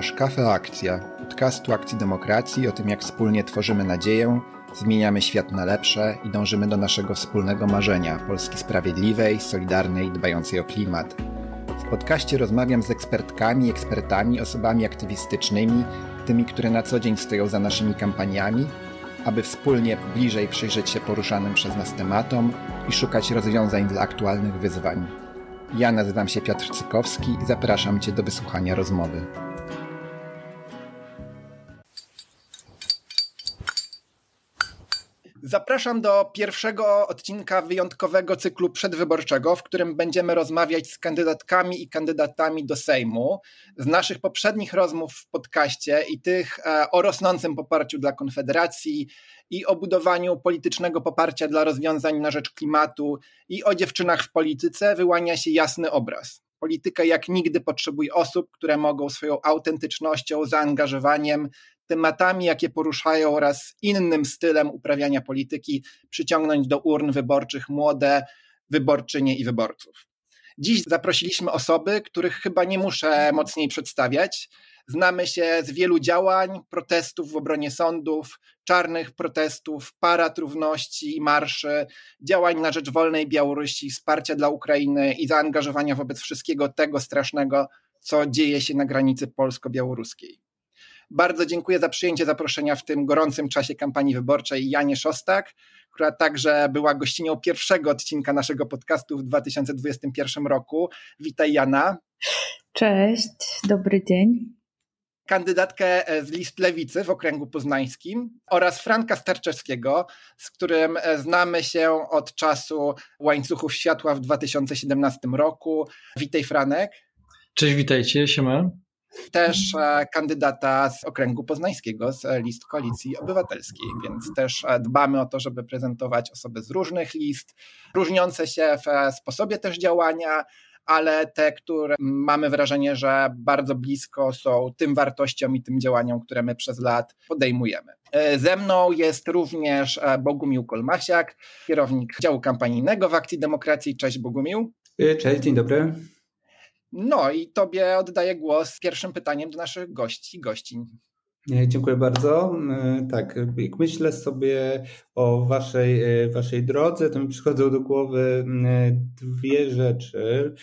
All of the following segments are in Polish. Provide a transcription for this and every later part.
Słuchasz Kafe Akcja, podcastu Akcji Demokracji o tym, jak wspólnie tworzymy nadzieję, zmieniamy świat na lepsze i dążymy do naszego wspólnego marzenia Polski sprawiedliwej, solidarnej, dbającej o klimat. W podcaście rozmawiam z ekspertkami, ekspertami, osobami aktywistycznymi, tymi, które na co dzień stoją za naszymi kampaniami, aby wspólnie bliżej przyjrzeć się poruszanym przez nas tematom i szukać rozwiązań dla aktualnych wyzwań. Ja nazywam się Piotr Cykowski i zapraszam Cię do wysłuchania rozmowy. Zapraszam do pierwszego odcinka wyjątkowego cyklu przedwyborczego, w którym będziemy rozmawiać z kandydatkami i kandydatami do Sejmu. Z naszych poprzednich rozmów w podcaście i tych e, o rosnącym poparciu dla Konfederacji i o budowaniu politycznego poparcia dla rozwiązań na rzecz klimatu i o dziewczynach w polityce wyłania się jasny obraz. Polityka jak nigdy potrzebuje osób, które mogą swoją autentycznością, zaangażowaniem, tematami, jakie poruszają oraz innym stylem uprawiania polityki przyciągnąć do urn wyborczych młode wyborczynie i wyborców. Dziś zaprosiliśmy osoby, których chyba nie muszę mocniej przedstawiać. Znamy się z wielu działań, protestów w obronie sądów, czarnych protestów, parad równości, marszy, działań na rzecz wolnej Białorusi, wsparcia dla Ukrainy i zaangażowania wobec wszystkiego tego strasznego, co dzieje się na granicy polsko-białoruskiej. Bardzo dziękuję za przyjęcie zaproszenia w tym gorącym czasie kampanii wyborczej Janie Szostak, która także była gościnią pierwszego odcinka naszego podcastu w 2021 roku. Witaj Jana. Cześć, dobry dzień kandydatkę e, z list Lewicy w okręgu poznańskim oraz Franka Starczewskiego, z którym e, znamy się od czasu łańcuchów światła w 2017 roku. Witaj Franek. Cześć, witajcie, siema. Też e, kandydata z okręgu poznańskiego, z list Koalicji Obywatelskiej, więc też dbamy o to, żeby prezentować osoby z różnych list, różniące się w sposobie też działania, ale te, które mamy wrażenie, że bardzo blisko są tym wartościom i tym działaniom, które my przez lat podejmujemy. E, ze mną jest również e, Bogumił Kolmasiak, kierownik działu kampanijnego w Akcji Demokracji. Cześć Bogumił. E, cześć, dzień dobry. No i tobie oddaję głos z pierwszym pytaniem do naszych gości gościń. Dziękuję bardzo. Tak, jak myślę sobie o waszej, waszej drodze, to mi przychodzą do głowy dwie rzeczy.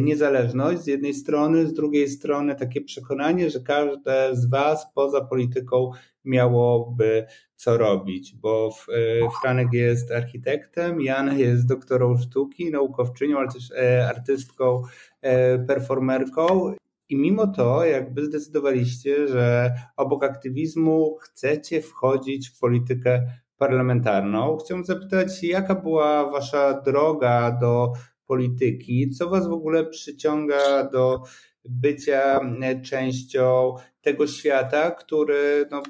Niezależność z jednej strony, z drugiej strony takie przekonanie, że każde z was poza polityką miałoby co robić, bo Franek jest architektem, Jana jest doktorą sztuki, naukowczynią, ale też artystką, performerką i mimo to, jakby zdecydowaliście, że obok aktywizmu chcecie wchodzić w politykę parlamentarną, chciałbym zapytać, jaka była wasza droga do polityki? Co was w ogóle przyciąga do bycia częścią tego świata, który no,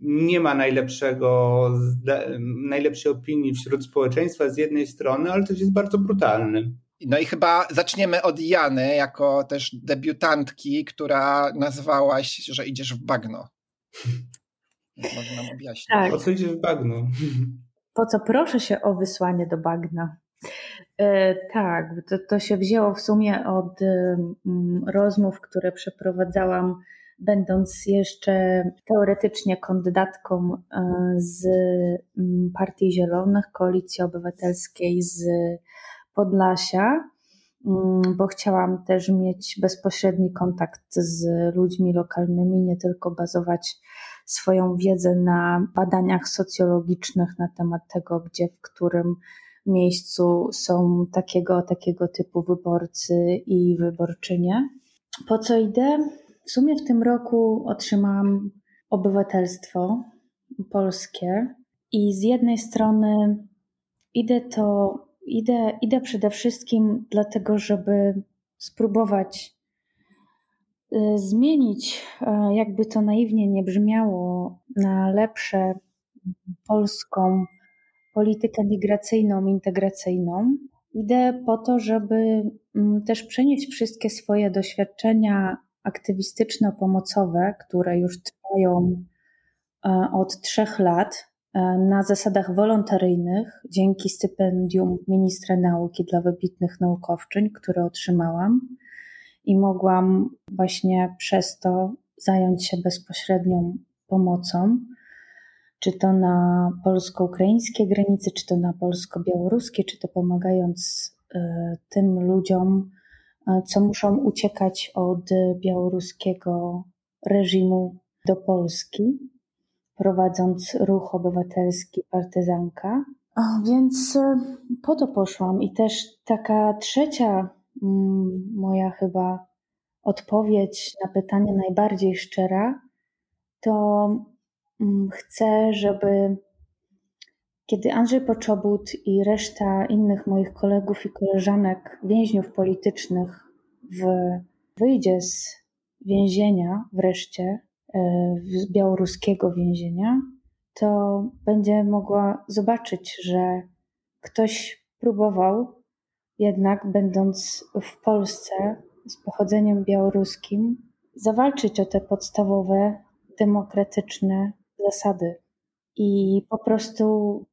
nie ma najlepszego, najlepszej opinii wśród społeczeństwa z jednej strony, ale też jest bardzo brutalny. No i chyba zaczniemy od Jany, jako też debiutantki, która nazwałaś, że idziesz w bagno. Może nam objaśnić. Tak. Po co idziesz w bagno? Po co proszę się o wysłanie do bagna? E, tak, to, to się wzięło w sumie od e, rozmów, które przeprowadzałam, będąc jeszcze teoretycznie kandydatką e, z Partii Zielonych, Koalicji Obywatelskiej, z Podlasia, mm, bo chciałam też mieć bezpośredni kontakt z ludźmi lokalnymi, nie tylko bazować swoją wiedzę na badaniach socjologicznych na temat tego, gdzie, w którym miejscu są takiego, takiego typu wyborcy i wyborczynie. Po co idę? W sumie w tym roku otrzymałam obywatelstwo polskie i z jednej strony idę to Idę, idę przede wszystkim dlatego, żeby spróbować y, zmienić, y, jakby to naiwnie nie brzmiało, na lepsze polską politykę migracyjną, integracyjną. Idę po to, żeby mm, też przenieść wszystkie swoje doświadczenia aktywistyczno-pomocowe, które już trwają y, od trzech lat, E, na zasadach wolontaryjnych dzięki stypendium ministra nauki dla wybitnych naukowczyń, które otrzymałam. i mogłam właśnie przez to zająć się bezpośrednią pomocą, czy to na polsko-ukraińskiej granicy, czy to na polsko-białoruskie, czy to pomagając e, tym ludziom, e, co muszą uciekać od białoruskiego reżimu do Polski, prowadząc ruch obywatelski Partyzanka. Więc e, po to poszłam. I też taka trzecia mm, moja chyba odpowiedź na pytanie najbardziej szczera, to mm, chcę, żeby kiedy Andrzej Poczobut i reszta innych moich kolegów i koleżanek, więźniów politycznych, w, wyjdzie z więzienia wreszcie, z białoruskiego więzienia, to będzie mogła zobaczyć, że ktoś próbował, jednak będąc w Polsce z pochodzeniem białoruskim, zawalczyć o te podstawowe, demokratyczne zasady. I po prostu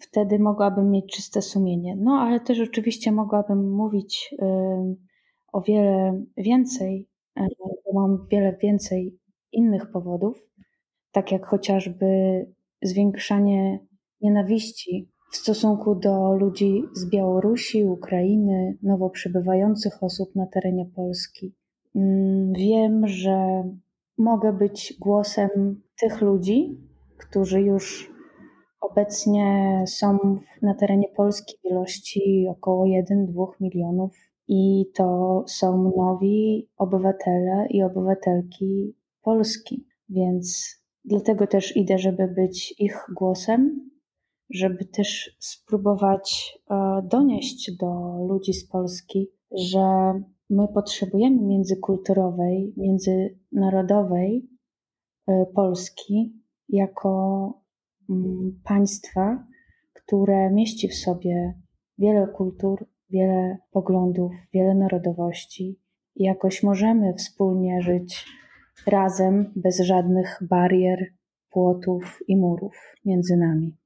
wtedy mogłabym mieć czyste sumienie. No, ale też oczywiście mogłabym mówić o wiele więcej, bo mam wiele więcej innych powodów, tak jak chociażby zwiększanie nienawiści w stosunku do ludzi z Białorusi, Ukrainy, nowo przybywających osób na terenie Polski. Mm, wiem, że mogę być głosem tych ludzi, którzy już obecnie są na terenie Polski w ilości około 1-2 milionów i to są nowi obywatele i obywatelki Polski. Więc dlatego też idę, żeby być ich głosem, żeby też spróbować e, donieść do ludzi z Polski, że my potrzebujemy międzykulturowej, międzynarodowej e, Polski jako mm, państwa, które mieści w sobie wiele kultur, wiele poglądów, wiele narodowości i jakoś możemy wspólnie żyć razem, bez żadnych barier, płotów i murów między nami.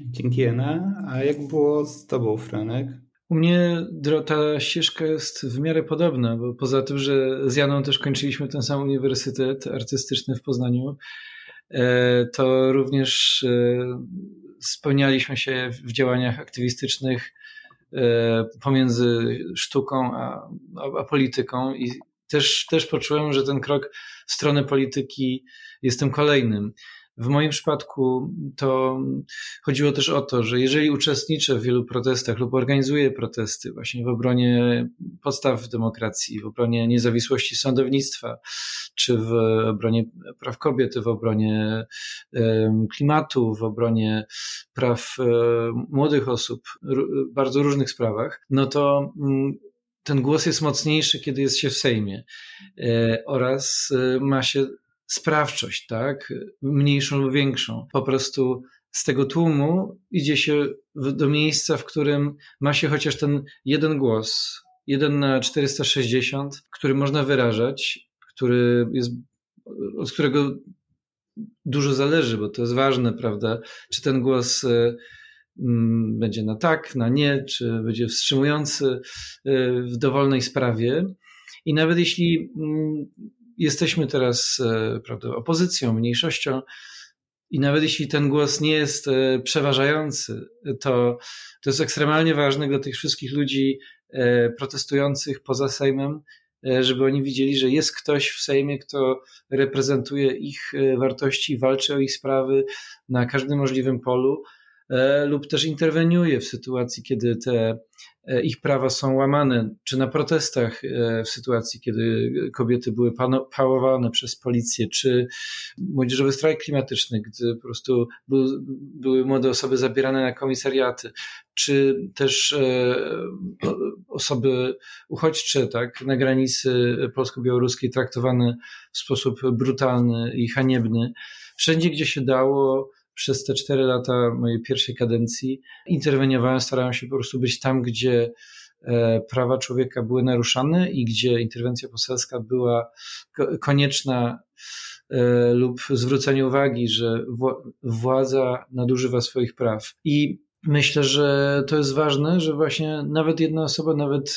Dzięki Ena. A jak było z Tobą, Franek? U mnie ta ścieżka jest w miarę podobna, bo poza tym, że z Janą też kończyliśmy ten sam uniwersytet artystyczny w Poznaniu, e, to również e, spełnialiśmy się w działaniach aktywistycznych e, pomiędzy sztuką a, a polityką i też, też poczułem, że ten krok w stronę polityki jest tym kolejnym. W moim przypadku to chodziło też o to, że jeżeli uczestniczę w wielu protestach lub organizuję protesty właśnie w obronie podstaw demokracji, w obronie niezawisłości sądownictwa, czy w obronie praw kobiet, w obronie klimatu, w obronie praw e, młodych osób, bardzo różnych sprawach, no to mm, ten głos jest mocniejszy, kiedy jest się w Sejmie e, oraz e, ma się sprawczość, tak? Mniejszą lub większą. Po prostu z tego tłumu idzie się do miejsca, w którym ma się chociaż ten jeden głos, jeden na 460, który można wyrażać, który jest, od którego dużo zależy, bo to jest ważne, prawda? Czy ten głos e, będzie na tak, na nie, czy będzie wstrzymujący y, w dowolnej sprawie. I nawet jeśli mm, jesteśmy teraz e, prawda, opozycją, mniejszością, i nawet jeśli ten głos nie jest e, przeważający, to, to jest ekstremalnie ważne dla tych wszystkich ludzi protestujących poza Sejmem, żeby oni widzieli, że jest ktoś w Sejmie, kto reprezentuje ich wartości, walczy o ich sprawy na każdym możliwym polu lub też interweniuje w sytuacji, kiedy te e, ich prawa są łamane, czy na protestach e, w sytuacji, kiedy kobiety były pałowane przez policję, czy młodzieżowy strajk klimatyczny, gdy po prostu były młode osoby zabierane na komisariaty, czy też osoby uchodźcze tak, na granicy polsko-białoruskiej traktowane w sposób brutalny i haniebny. Wszędzie, gdzie się dało, przez te cztery lata mojej pierwszej kadencji interweniowałem, starałem się po prostu być tam, gdzie e, prawa człowieka były naruszane i gdzie interwencja poselska była konieczna e, lub zwrócenie uwagi, że władza nadużywa swoich praw. I myślę, że to jest ważne, że właśnie nawet jedna osoba, nawet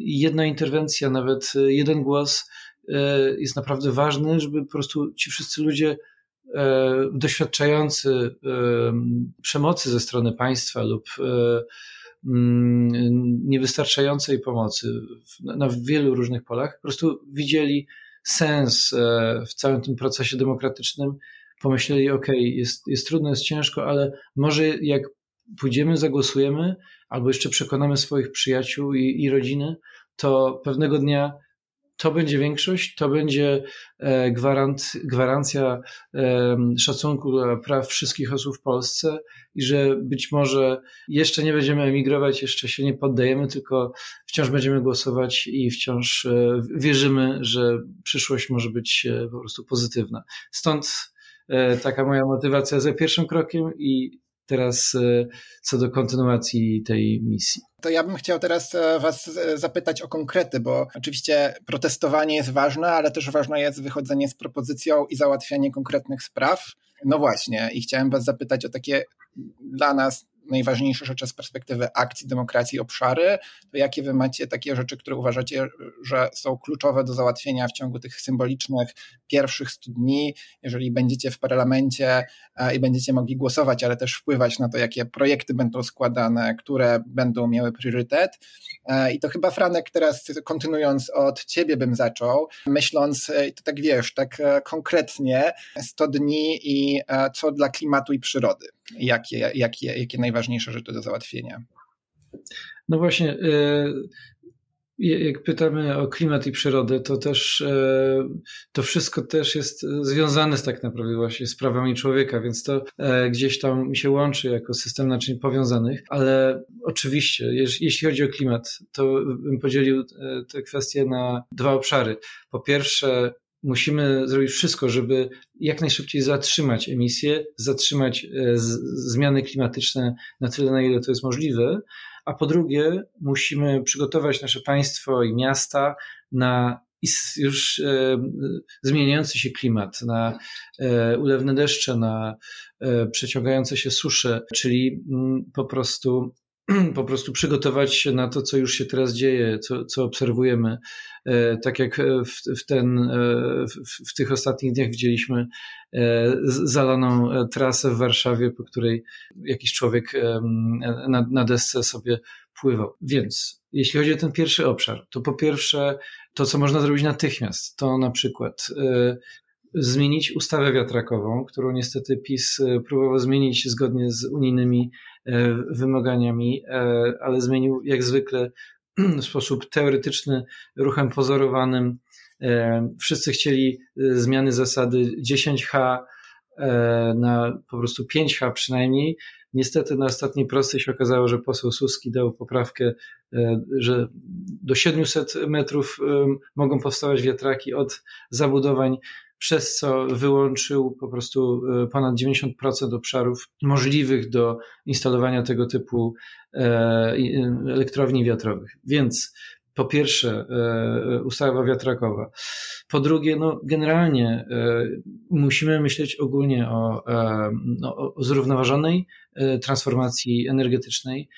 jedna interwencja, nawet jeden głos jest naprawdę ważny, żeby po prostu ci wszyscy ludzie doświadczający przemocy ze strony państwa lub Mm, niewystarczającej pomocy na wielu różnych polach, po prostu widzieli sens e, w całym tym procesie demokratycznym, pomyśleli, ok, jest, jest trudno, jest ciężko, ale może jak pójdziemy, zagłosujemy, albo jeszcze przekonamy swoich przyjaciół i, i rodziny, to pewnego dnia to będzie większość, to będzie e, gwarant, gwarancja e, szacunku dla praw wszystkich osób w Polsce i że być może jeszcze nie będziemy emigrować, jeszcze się nie poddajemy, tylko wciąż będziemy głosować i wciąż e, wierzymy, że przyszłość może być po prostu pozytywna. Stąd taka moja motywacja za pierwszym krokiem i teraz co do kontynuacji tej misji. To ja bym chciał teraz e, Was e, zapytać o konkrety, bo oczywiście protestowanie jest ważne, ale też ważne jest wychodzenie z propozycją i załatwianie konkretnych spraw. No właśnie, i chciałem Was zapytać o takie dla nas najważniejsze rzeczy z perspektywy akcji demokracji obszary, to jakie wy macie takie rzeczy, które uważacie, że są kluczowe do załatwienia w ciągu tych symbolicznych pierwszych 100 dni, jeżeli będziecie w parlamencie e, i będziecie mogli głosować, ale też wpływać na to, jakie projekty będą składane, które będą miały priorytet. E, I to chyba Franek teraz kontynuując od ciebie bym zaczął, myśląc, e, to tak wiesz, tak konkretnie 100 dni i co dla klimatu i przyrody jakie, jakie, jakie najważniejsze rzeczy do załatwienia? No właśnie, e, jak pytamy o klimat i przyrodę, to też e, to wszystko też jest związane z tak naprawdę właśnie z prawami człowieka, więc to e, gdzieś tam się łączy jako system naczyń powiązanych, ale oczywiście, jeśli chodzi o klimat, to bym podzielił tę kwestię na dwa obszary. Po pierwsze, musimy zrobić wszystko, żeby jak najszybciej zatrzymać emisję, zatrzymać e, zmiany klimatyczne na tyle, na ile to jest możliwe, a po drugie, musimy przygotować nasze państwo i miasta na już e, zmieniający się klimat, na e, ulewne deszcze, na przeciągające się susze, czyli mm, po prostu po prostu przygotować się na to, co już się teraz dzieje, co, co obserwujemy. E, tak jak w, w, ten, e, w, w tych ostatnich dniach widzieliśmy e, zalaną trasę w Warszawie, po której jakiś człowiek na, na desce sobie pływał. Więc jeśli chodzi o ten pierwszy obszar, to po pierwsze to, co można zrobić natychmiast, to na przykład zmienić ustawę wiatrakową, którą niestety PiS próbował zmienić zgodnie z unijnymi E, wymaganiami, e, ale zmienił jak zwykle w sposób teoretyczny, ruchem pozorowanym. E, wszyscy chcieli zmiany zasady 10H na po prostu 5H przynajmniej. Niestety na ostatniej prostej się okazało, że poseł Suski dał poprawkę, że do 700 metrów mogą powstawać wiatraki od zabudowań przez co wyłączył po prostu e, ponad 90% obszarów możliwych do instalowania tego typu e, elektrowni wiatrowych. Więc po pierwsze, e, ustawa wiatrakowa. Po drugie, no, generalnie musimy myśleć ogólnie o, no, o zrównoważonej transformacji energetycznej,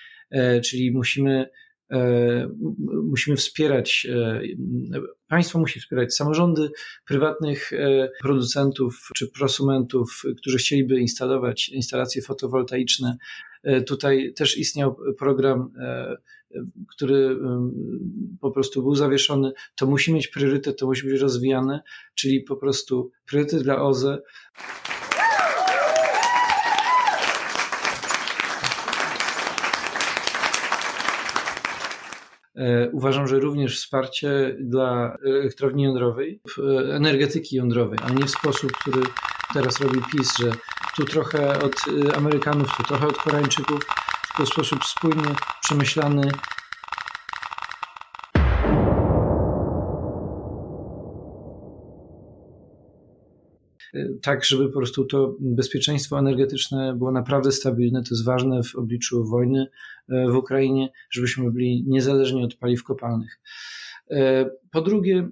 czyli musimy E, musimy wspierać, e, państwo musi wspierać samorządy prywatnych e, producentów czy prosumentów, którzy chcieliby instalować instalacje fotowoltaiczne. Tutaj też istniał program, który po prostu był zawieszony. To musi mieć priorytet, to musi być rozwijane, czyli po prostu priorytet dla OZE. Uważam, że również wsparcie dla elektrowni jądrowej, energetyki jądrowej, a nie w sposób, który teraz robi PiS, że tu trochę od e, Amerykanów, tu trochę od Koreańczyków, tylko w sposób spójny, przemyślany, tak, żeby po prostu to bezpieczeństwo energetyczne było naprawdę stabilne. To jest ważne w obliczu wojny e, w Ukrainie, żebyśmy byli niezależni od paliw kopalnych. E, po drugie,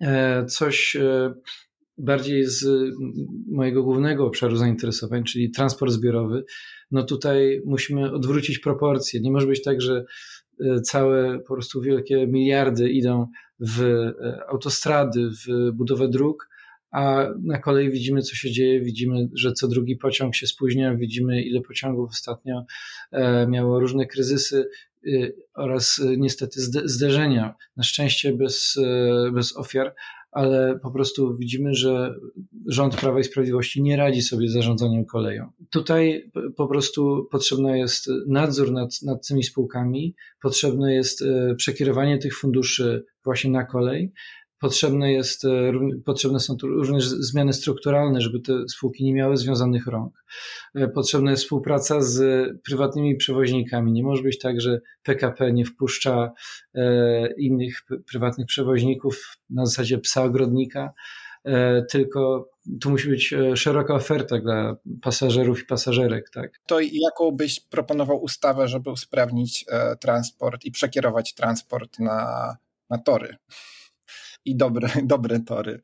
e, coś bardziej z mojego głównego obszaru zainteresowań, czyli transport zbiorowy, no tutaj musimy odwrócić proporcje. Nie może być tak, że całe po prostu wielkie miliardy idą w autostrady, w budowę dróg, a na kolei widzimy, co się dzieje, widzimy, że co drugi pociąg się spóźnia, widzimy, ile pociągów ostatnio e, miało różne kryzysy oraz niestety zderzenia. Na szczęście bez, bez ofiar, ale po prostu widzimy, że rząd Prawa i Sprawiedliwości nie radzi sobie z zarządzaniem koleją. Tutaj po prostu potrzebny jest nadzór nad, nad tymi spółkami, potrzebne jest e, przekierowanie tych funduszy właśnie na kolej, Potrzebne, jest, e, potrzebne są tu również zmiany strukturalne, żeby te spółki nie miały związanych rąk. E, potrzebna jest współpraca z prywatnymi przewoźnikami. Nie może być tak, że PKP nie wpuszcza e, innych prywatnych przewoźników na zasadzie psa ogrodnika, tylko tu musi być szeroka oferta dla pasażerów i pasażerek. Tak? To jaką byś proponował ustawę, żeby usprawnić transport i przekierować transport na, na tory? I dobre, dobre tory.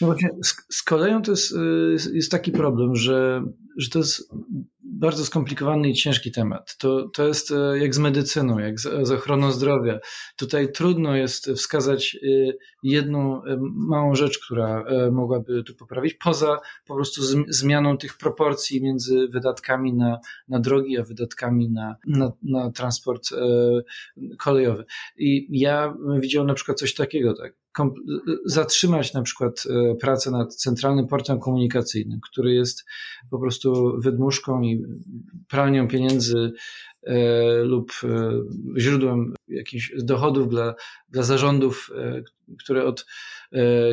No właśnie, z, z koleją to jest, y, jest taki problem, że, że to jest bardzo skomplikowany i ciężki temat. To, to jest e, jak z medycyną, jak z, z ochroną zdrowia. Tutaj trudno jest wskazać e, jedną małą rzecz, która mogłaby tu poprawić, poza po prostu zmianą tych proporcji między wydatkami na, na drogi, a wydatkami na, na, na transport kolejowy. I ja widziałem na przykład coś takiego, tak zatrzymać na przykład pracę nad centralnym portem komunikacyjnym, który jest po prostu wydmuszką i pralnią pieniędzy e, lub e, źródłem jakichś dochodów dla, dla zarządów, e, które od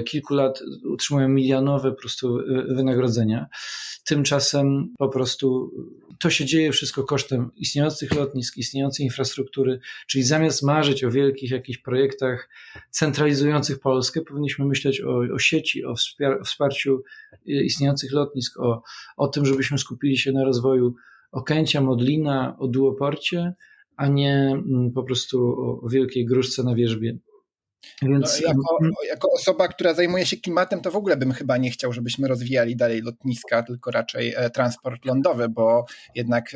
kilku lat utrzymują milionowe po prostu wynagrodzenia. Tymczasem po prostu to się dzieje wszystko kosztem istniejących lotnisk, istniejącej infrastruktury, czyli zamiast marzyć o wielkich jakichś projektach centralizujących Polskę, powinniśmy myśleć o, o sieci, o wsparciu istniejących lotnisk, o, o tym, żebyśmy skupili się na rozwoju Okęcia, Modlina, o duoporcie, a nie mm, po prostu o wielkiej gruszce na wierzbie. Więc... No, jako, jako, osoba, która zajmuje się klimatem, to w ogóle bym chyba nie chciał, żebyśmy rozwijali dalej lotniska, tylko raczej e, transport lądowy, bo jednak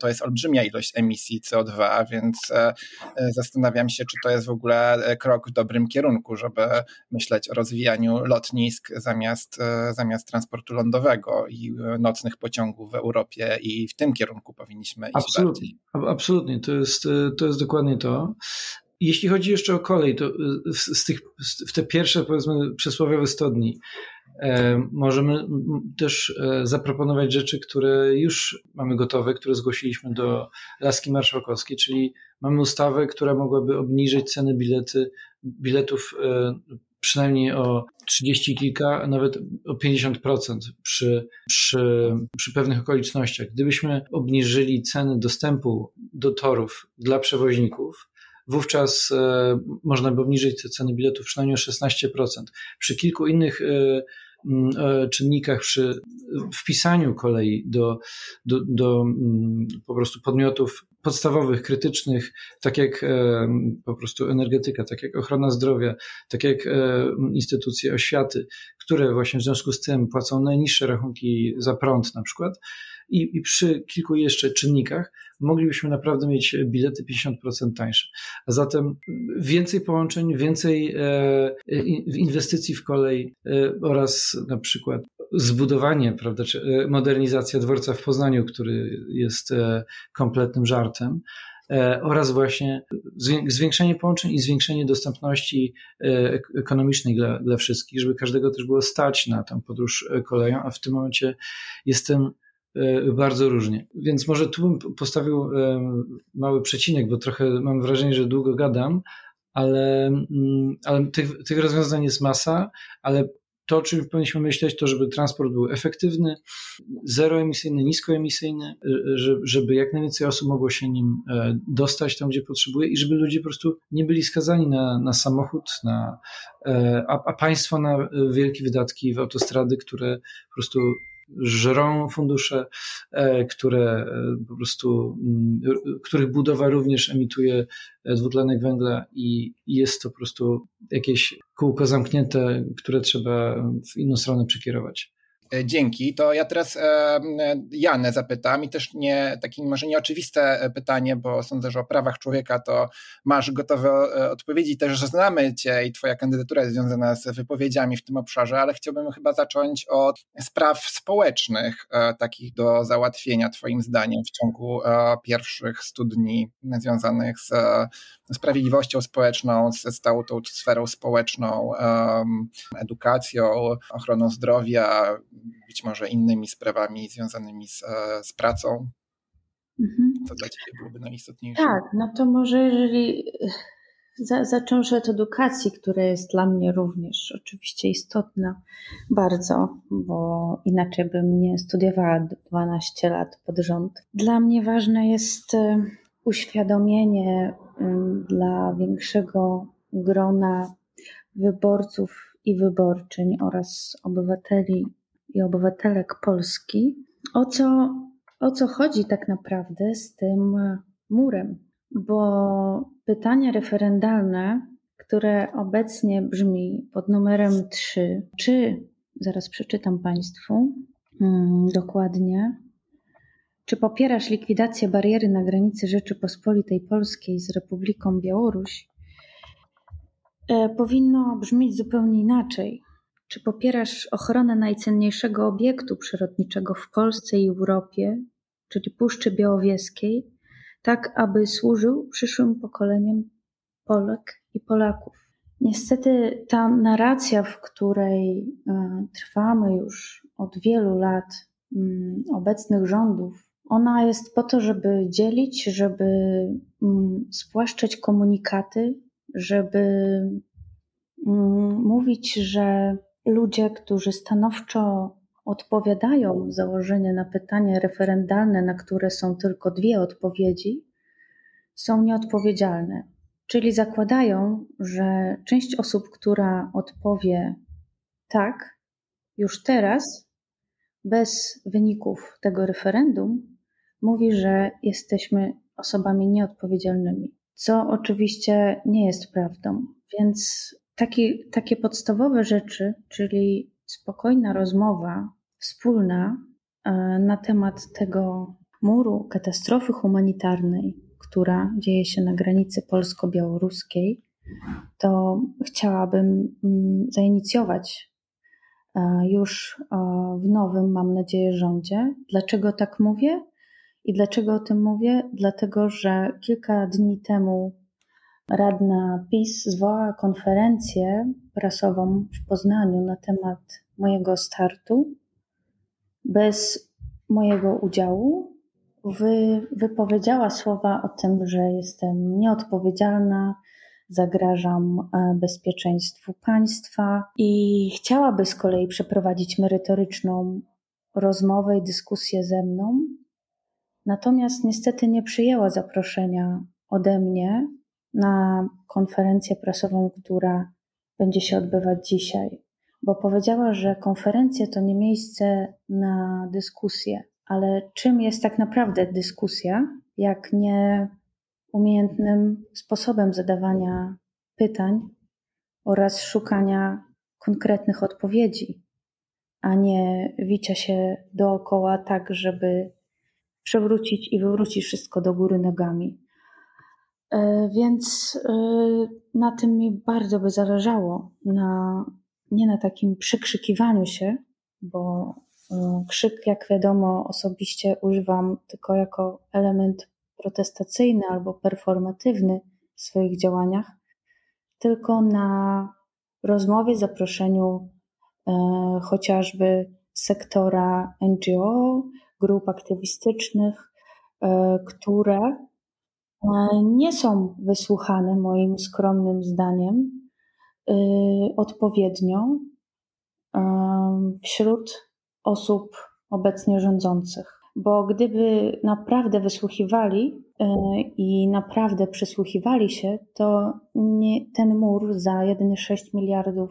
to jest olbrzymia ilość emisji CO2, więc e, e, zastanawiam się, czy to jest w ogóle krok w dobrym kierunku, żeby myśleć o rozwijaniu lotnisk zamiast, zamiast transportu lądowego i nocnych pociągów w Europie i w tym kierunku powinniśmy iść absolutnie, bardziej. Absolutnie, to jest, to jest dokładnie to. Jeśli chodzi jeszcze o kolej, to z tych, w te pierwsze, powiedzmy, przysłowiowe 100 dni, e, możemy też e, zaproponować rzeczy, które już mamy gotowe, które zgłosiliśmy do Laski Marszałkowskiej, czyli mamy ustawę, która mogłaby obniżyć ceny bilety, biletów e, przynajmniej o 30 kilka, nawet o 50% przy, przy, przy pewnych okolicznościach. Gdybyśmy obniżyli ceny dostępu do torów dla przewoźników, wówczas e, można by obniżyć te ceny biletów przynajmniej o 16%. Przy kilku innych e, e, czynnikach przy wpisaniu kolei do, do, do po prostu podmiotów podstawowych, krytycznych, tak jak po prostu energetyka, tak jak ochrona zdrowia, tak jak instytucje oświaty, które właśnie w związku z tym płacą najniższe rachunki za prąd na przykład, i, i przy kilku jeszcze czynnikach moglibyśmy naprawdę mieć bilety 50% tańsze. A zatem więcej połączeń, więcej e, inwestycji w kolej e, oraz na przykład zbudowanie, prawda, czy e, modernizacja dworca w Poznaniu, który jest kompletnym żartem, oraz właśnie zwiększenie połączeń i zwiększenie dostępności ekonomicznej dla, dla wszystkich, żeby każdego też było stać na tę podróż koleją, a w tym momencie jestem E, bardzo różnie. Więc może tu bym postawił e, mały przecinek, bo trochę mam wrażenie, że długo gadam, ale, mm, ale tych, tych rozwiązań jest masa, ale to, o czym powinniśmy myśleć, to żeby transport był efektywny, zeroemisyjny, niskoemisyjny, żeby jak najwięcej osób mogło się nim e, dostać tam, gdzie potrzebuje i żeby ludzie po prostu nie byli skazani na, na samochód, na, a, a państwo na wielkie wydatki w autostrady, które po prostu żrą fundusze, które po prostu, mm, których budowa również emituje dwutlenek węgla i jest to po prostu jakieś kółko zamknięte, które trzeba w inną stronę przekierować. E, dzięki. To ja teraz e, Janę zapytam i też nie takie może nieoczywiste pytanie, bo sądzę, że o prawach człowieka to masz gotowe e, odpowiedzi. Też znamy Cię i Twoja kandydatura jest związana z wypowiedziami w tym obszarze, ale chciałbym chyba zacząć od spraw społecznych, takich do załatwienia, Twoim zdaniem, w ciągu pierwszych studni związanych z sprawiedliwością społeczną, ze stałą tą sferą społeczną, edukacją, ochroną zdrowia, być może innymi sprawami związanymi z, e, z pracą? Mhm. To dla Ciebie byłoby najistotniejsze. Tak, no to może jeżeli za, zacząwszy od edukacji, która jest dla mnie również oczywiście istotna bardzo, bo inaczej bym nie studiowała 12 lat pod rząd. Dla mnie ważne jest e, uświadomienie dla większego grona wyborców i wyborczyń oraz obywateli i obywatelek Polski, o co, o co chodzi tak naprawdę z tym murem. Bo pytanie referendalne, które obecnie brzmi pod numerem 3, czy, zaraz przeczytam Państwu hmm, dokładnie, czy popierasz likwidację bariery na granicy Rzeczypospolitej Polskiej z Republiką Białoruś? E, powinno brzmieć zupełnie inaczej. Czy popierasz ochronę najcenniejszego obiektu przyrodniczego w Polsce i Europie, czyli Puszczy Białowieskiej, tak aby służył przyszłym pokoleniom Polek i Polaków? Niestety ta narracja, w której e, trwamy już od wielu lat mm, obecnych rządów, ona jest po to, żeby dzielić, żeby mm, spłaszczać komunikaty, żeby mm, mówić, że ludzie, którzy stanowczo odpowiadają założenie na pytanie referendalne, na które są tylko dwie odpowiedzi, są nieodpowiedzialne. Czyli zakładają, że część osób, która odpowie tak, już teraz, bez wyników tego referendum, mówi, że jesteśmy osobami nieodpowiedzialnymi, co oczywiście nie jest prawdą. Więc taki, takie podstawowe rzeczy, czyli spokojna rozmowa, wspólna e, na temat tego muru, katastrofy humanitarnej, która dzieje się na granicy polsko-białoruskiej, to chciałabym mm, zainicjować e, już e, w nowym, mam nadzieję, rządzie. Dlaczego tak mówię? I dlaczego o tym mówię? Dlatego, że kilka dni temu radna PiS zwołała konferencję prasową w Poznaniu na temat mojego startu bez mojego udziału. Wy, wypowiedziała słowa o tym, że jestem nieodpowiedzialna, zagrażam e, bezpieczeństwu państwa i chciałaby z kolei przeprowadzić merytoryczną rozmowę i dyskusję ze mną Natomiast niestety nie przyjęła zaproszenia ode mnie na konferencję prasową, która będzie się odbywać dzisiaj, bo powiedziała, że konferencje to nie miejsce na dyskusję. Ale czym jest tak naprawdę dyskusja, jak nie umiejętnym sposobem zadawania pytań oraz szukania konkretnych odpowiedzi, a nie wicia się dookoła tak, żeby przewrócić i wywrócić wszystko do góry nogami. E, więc e, na tym mi bardzo by zależało, na, nie na takim przekrzykiwaniu się, bo e, krzyk, jak wiadomo, osobiście używam tylko jako element protestacyjny albo performatywny w swoich działaniach, tylko na rozmowie, zaproszeniu chociażby sektora NGO, grup aktywistycznych, które nie są wysłuchane moim skromnym zdaniem e, odpowiednio wśród osób obecnie rządzących. Bo gdyby naprawdę wysłuchiwali i naprawdę przysłuchiwali się, to nie, ten mur za jedynie 6 miliardów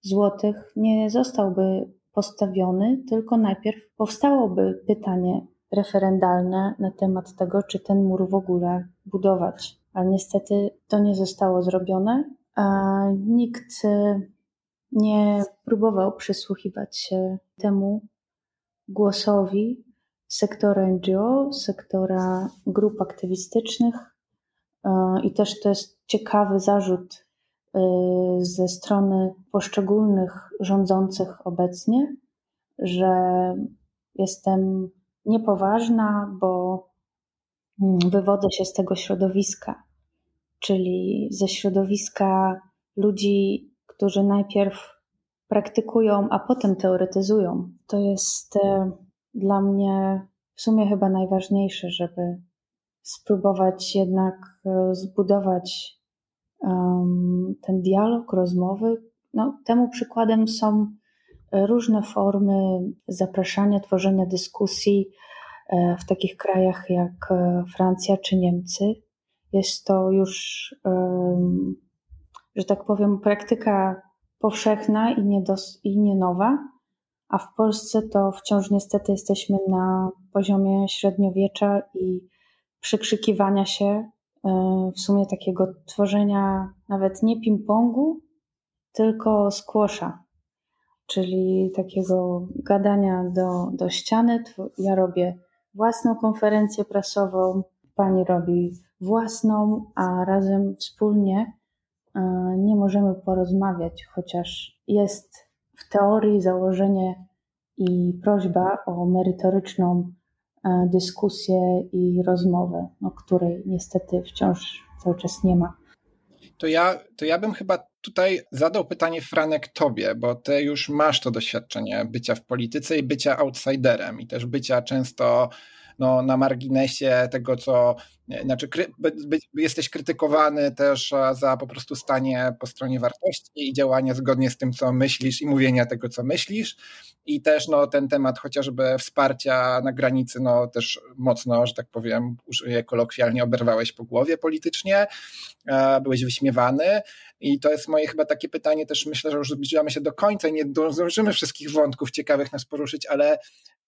złotych nie zostałby postawiony, tylko najpierw powstałoby pytanie referendalne na temat tego, czy ten mur w ogóle budować. Ale niestety to nie zostało zrobione. A nikt nie próbował przysłuchiwać się temu głosowi sektora NGO, sektora grup aktywistycznych. I też to jest ciekawy zarzut y, ze strony poszczególnych rządzących obecnie, że jestem niepoważna, bo mm, wywodzę się z tego środowiska, czyli ze środowiska ludzi, którzy najpierw praktykują, a potem teoretyzują. To jest e, dla mnie w sumie chyba najważniejsze, żeby spróbować jednak e, zbudować ten dialog, rozmowy. No, temu przykładem są różne formy zapraszania, tworzenia dyskusji e, w takich krajach jak e, Francja czy Niemcy. Jest to już, że tak powiem, praktyka powszechna i nie, dos- i nie nowa, a w Polsce to wciąż niestety jesteśmy na poziomie średniowiecza i przykrzykiwania się, e, w sumie takiego tworzenia nawet nie ping-pongu, tylko squasha czyli takiego gadania do, do ściany. Ja robię własną konferencję prasową, pani robi własną, a razem wspólnie e, nie możemy porozmawiać, chociaż jest w teorii założenie i prośba o merytoryczną e, dyskusję i rozmowę, no, której niestety wciąż cały czas nie ma. To ja, to ja bym chyba tutaj zadał pytanie, Franek, tobie, bo ty już masz to doświadczenie bycia w polityce i bycia outsiderem i też bycia często no, na marginesie tego, co znaczy, kry, by, by, jesteś krytykowany też za po prostu stanie po stronie wartości i działanie zgodnie z tym, co myślisz i mówienia tego, co myślisz. I też no, ten temat chociażby wsparcia na granicy, no też mocno, że tak powiem, użyję kolokwialnie, oberwałeś po głowie politycznie, byłeś wyśmiewany. I to jest moje chyba takie pytanie, też myślę, że już zbliżamy się do końca i nie zdążymy wszystkich wątków ciekawych nas poruszyć, ale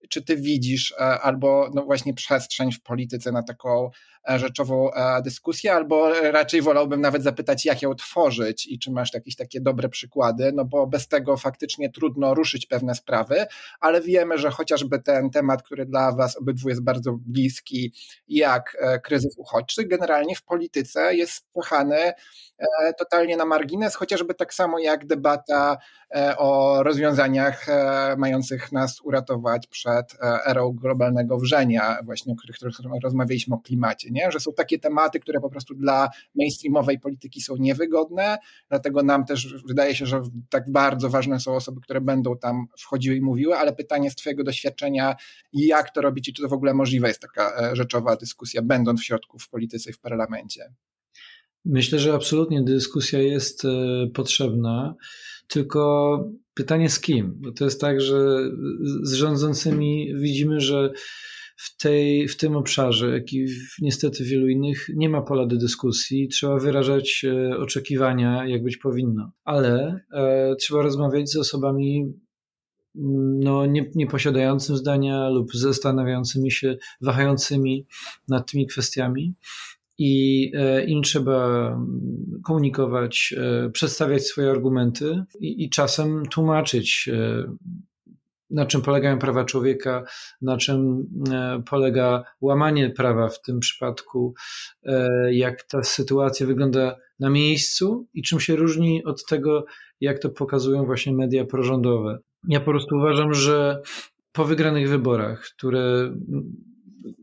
czy ty widzisz e, albo no właśnie przestrzeń w polityce na taką rzeczową e, dyskusję, albo raczej wolałbym nawet zapytać, jak ją tworzyć i czy masz jakieś takie dobre przykłady, no bo bez tego faktycznie trudno ruszyć pewne sprawy, ale wiemy, że chociażby ten temat, który dla was obydwu jest bardzo bliski, jak kryzys uchodźczy, generalnie w polityce jest spychany totalnie na margines, chociażby tak samo jak debata o rozwiązaniach mających nas uratować przed e, erą globalnego wrzenia, właśnie o których rozmawialiśmy o klimacie, nie? że są takie tematy, które po prostu dla mainstreamowej polityki są niewygodne, dlatego nam też wydaje się, że tak bardzo ważne są osoby, które będą tam wchodziły i mówiły, ale pytanie z Twojego doświadczenia, jak to robić i czy to w ogóle możliwe jest taka e, rzeczowa dyskusja, będąc w środku w polityce i w parlamencie? Myślę, że absolutnie dyskusja jest e, potrzebna, tylko pytanie z kim? Bo to jest tak, że z rządzącymi widzimy, że w, tej, w tym obszarze, jak i w, niestety wielu innych, nie ma pola do dyskusji. Trzeba wyrażać e, oczekiwania, jak być powinno. Ale e, trzeba rozmawiać z osobami no, nie, nie posiadającym zdania lub zastanawiającymi się, wahającymi nad tymi kwestiami i e, im trzeba komunikować, e, przedstawiać swoje argumenty i, i czasem tłumaczyć, e, na czym polegają prawa człowieka, na czym polega łamanie prawa w tym przypadku, jak ta sytuacja wygląda na miejscu i czym się różni od tego, jak to pokazują właśnie media prorządowe. Ja po prostu uważam, że po wygranych wyborach, które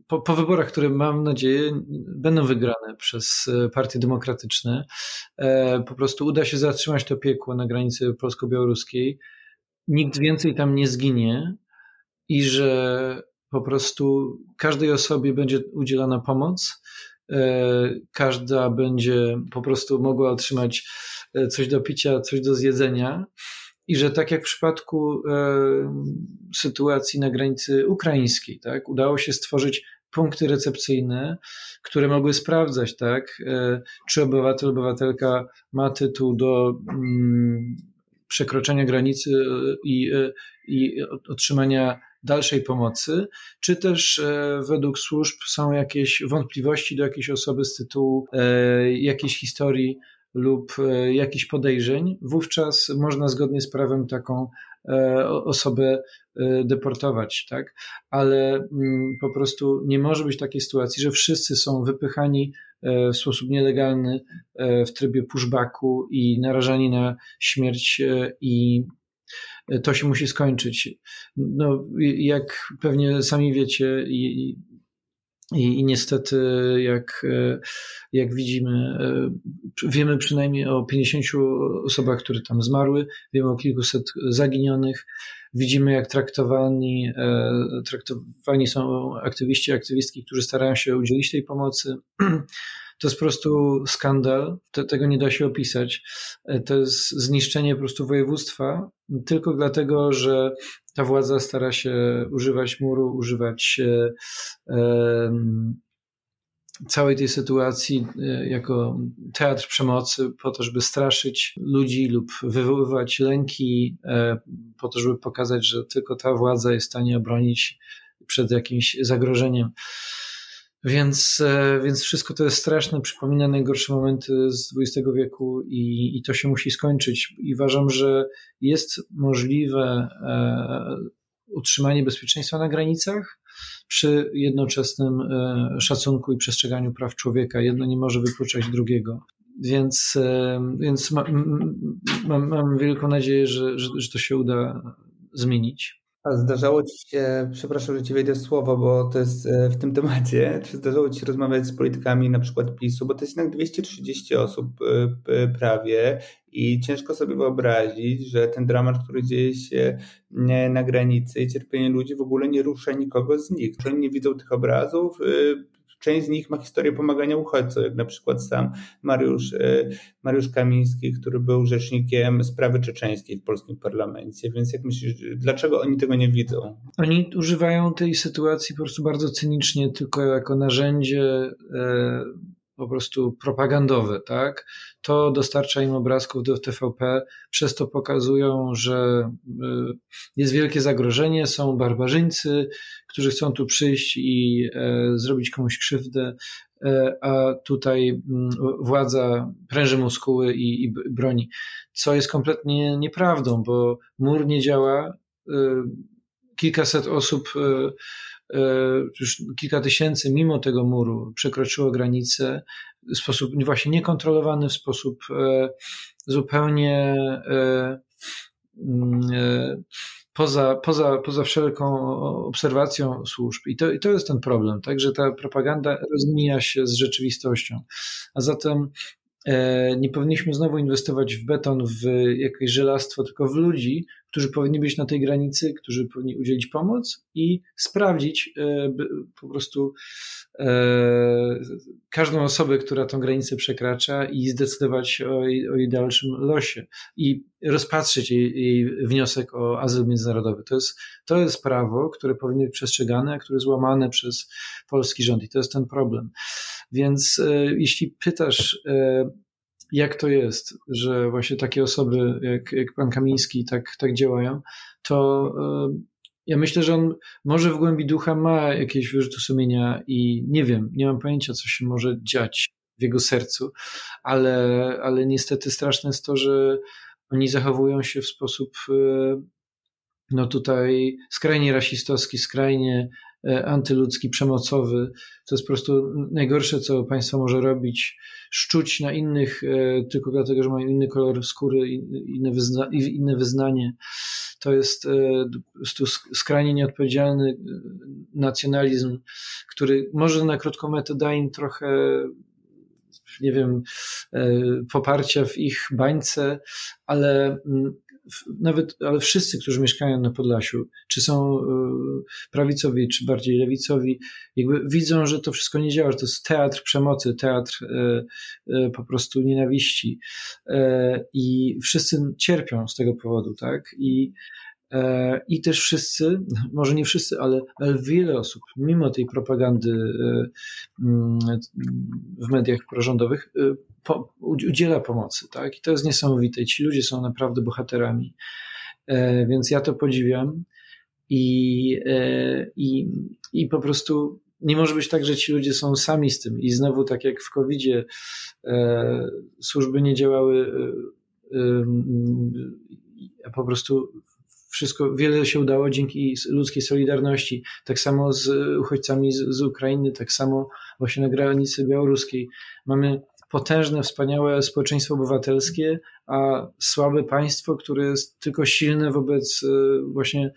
po, po, wyborach, które mam nadzieję będą wygrane przez e, Partie Demokratyczne, e, po prostu uda się zatrzymać to piekło na granicy polsko-białoruskiej. Nikt więcej tam nie zginie i że po prostu każdej osobie będzie udzielana pomoc. E, każda będzie po prostu mogła otrzymać coś do picia, coś do zjedzenia. I że tak jak w przypadku e, sytuacji na granicy ukraińskiej, tak, udało się stworzyć punkty recepcyjne, które mogły sprawdzać, tak, e, czy obywatel, obywatelka ma tytuł do mm, przekroczenia granicy e, i, i otrzymania dalszej pomocy, czy też e, według służb są jakieś wątpliwości do jakiejś osoby z tytułu e, jakiejś historii lub e, jakichś podejrzeń, wówczas można zgodnie z prawem taką osobę deportować, tak? Ale mm, po prostu nie może być takiej sytuacji, że wszyscy są wypychani w sposób nielegalny w trybie pushbacku i narażani na śmierć i to się musi skończyć. No, jak pewnie sami wiecie, i, i, niestety, jak, jak widzimy, wiemy przynajmniej o 50 osobach, które tam zmarły, wiemy o kilkuset zaginionych. Widzimy, jak traktowani, traktowani są aktywiści, aktywistki, którzy starają się udzielić tej pomocy. To jest po prostu skandal, to, tego nie da się opisać. E, to jest zniszczenie po prostu województwa, tylko dlatego, że ta władza stara się używać muru, używać e, całej tej sytuacji e, jako teatr przemocy po to, żeby straszyć ludzi lub wywoływać lęki, e, po to, żeby pokazać, że tylko ta władza jest w stanie obronić przed jakimś zagrożeniem. Więc, e, więc wszystko to jest straszne, przypomina najgorsze momenty z XX wieku i, i to się musi skończyć. I uważam, że jest możliwe e, utrzymanie bezpieczeństwa na granicach przy jednoczesnym e, szacunku i przestrzeganiu praw człowieka. Jedno nie może wykluczać drugiego. Więc, więc mam, mam wielką nadzieję, że, że, że to się uda zmienić. A zdarzało ci się, przepraszam, że ci wejdę słowo, bo to jest e, w tym temacie, czy zdarzało ci się rozmawiać z politykami na przykład PiSu, bo to jest jednak 230 osób e, prawie i ciężko sobie wyobrazić, że ten dramat, który dzieje się na granicy i cierpienie ludzi w ogóle nie rusza nikogo z nich. Czy oni nie widzą tych obrazów? Część z nich ma historię pomagania uchodźcom, jak na przykład sam Mariusz, e, Mariusz Kamiński, który był rzecznikiem sprawy czeczeńskiej w polskim parlamencie. Więc jak myślisz, dlaczego oni tego nie widzą? Oni używają tej sytuacji po prostu bardzo cynicznie, tylko jako narzędzie e, po prostu propagandowe, tak? To dostarcza im obrazków do TVP, przez to pokazują, że y, jest wielkie zagrożenie, są barbarzyńcy, którzy chcą tu przyjść i e, zrobić komuś krzywdę, e, a tutaj mm, władza pręży muskuły i, i broni, co jest kompletnie nieprawdą, bo mur nie działa, y, kilkaset osób y, już kilka tysięcy mimo tego muru przekroczyło granicę w sposób właśnie niekontrolowany, w sposób e, zupełnie e, mm, poza, poza, poza wszelką obserwacją służb. I to, I to jest ten problem, tak, że ta propaganda rozmija się z rzeczywistością. A zatem nie powinniśmy znowu inwestować w beton, w jakieś żelastwo, tylko w ludzi, którzy powinni być na tej granicy, którzy powinni udzielić pomoc i sprawdzić e, po prostu e, każdą osobę, która tą granicę przekracza i zdecydować o jej, o jej dalszym losie i rozpatrzyć jej, jej, wniosek o azyl międzynarodowy. To jest, to jest prawo, które powinno być przestrzegane, a które jest łamane przez polski rząd i to jest ten problem. Więc e, jeśli pytasz, jak to jest, że właśnie takie osoby jak, jak pan Kamiński tak, tak działają, to e, ja myślę, że on może w głębi ducha ma jakieś wyrzuty sumienia i nie wiem, nie mam pojęcia, co się może dziać w jego sercu, ale, ale niestety straszne jest to, że oni zachowują się w sposób e, no tutaj skrajnie rasistowski, skrajnie antyludzki, przemocowy. To jest po prostu najgorsze, co państwo może robić. Szczuć na innych e, tylko dlatego, że mają inny kolor skóry, inne, wyzna, inne wyznanie. To jest e, po prostu skrajnie nieodpowiedzialny nacjonalizm, który może na krótką metę da im trochę nie wiem, poparcia w ich bańce, ale nawet, ale wszyscy, którzy mieszkają na Podlasiu, czy są e, prawicowi, czy bardziej lewicowi, jakby widzą, że to wszystko nie działa, że to jest teatr przemocy, teatr e, e, po prostu nienawiści. I wszyscy cierpią z tego powodu, tak? I i też wszyscy, może nie wszyscy, ale, wiele osób, mimo tej propagandy mm, w mediach prorządowych, po, udziela pomocy. Tak? I to jest niesamowite. Ci ludzie są naprawdę bohaterami. Więc ja to podziwiam i, i, i po prostu nie może być tak, że ci ludzie są sami z tym. I znowu, tak jak w COVID-zie, służby nie działały, a po prostu wszystko, wiele się udało dzięki ludzkiej solidarności. Tak samo z uchodźcami z, z Ukrainy, tak samo właśnie na granicy białoruskiej. Mamy potężne, wspaniałe społeczeństwo obywatelskie, a słabe państwo, które jest tylko silne wobec e, właśnie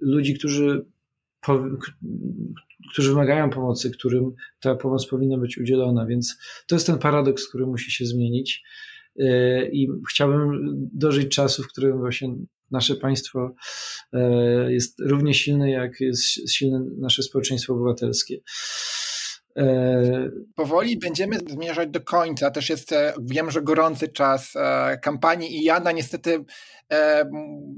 ludzi, którzy, którzy wymagają pomocy, którym ta pomoc powinna być udzielona. Więc to jest ten paradoks, który musi się zmienić. E, I chciałbym dożyć czasu, w którym właśnie nasze państwo e, jest równie silne, jak jest silne nasze społeczeństwo obywatelskie. E, Powoli będziemy zmierzać do końca. Też jest, e, wiem, że gorący czas kampanii i Jana niestety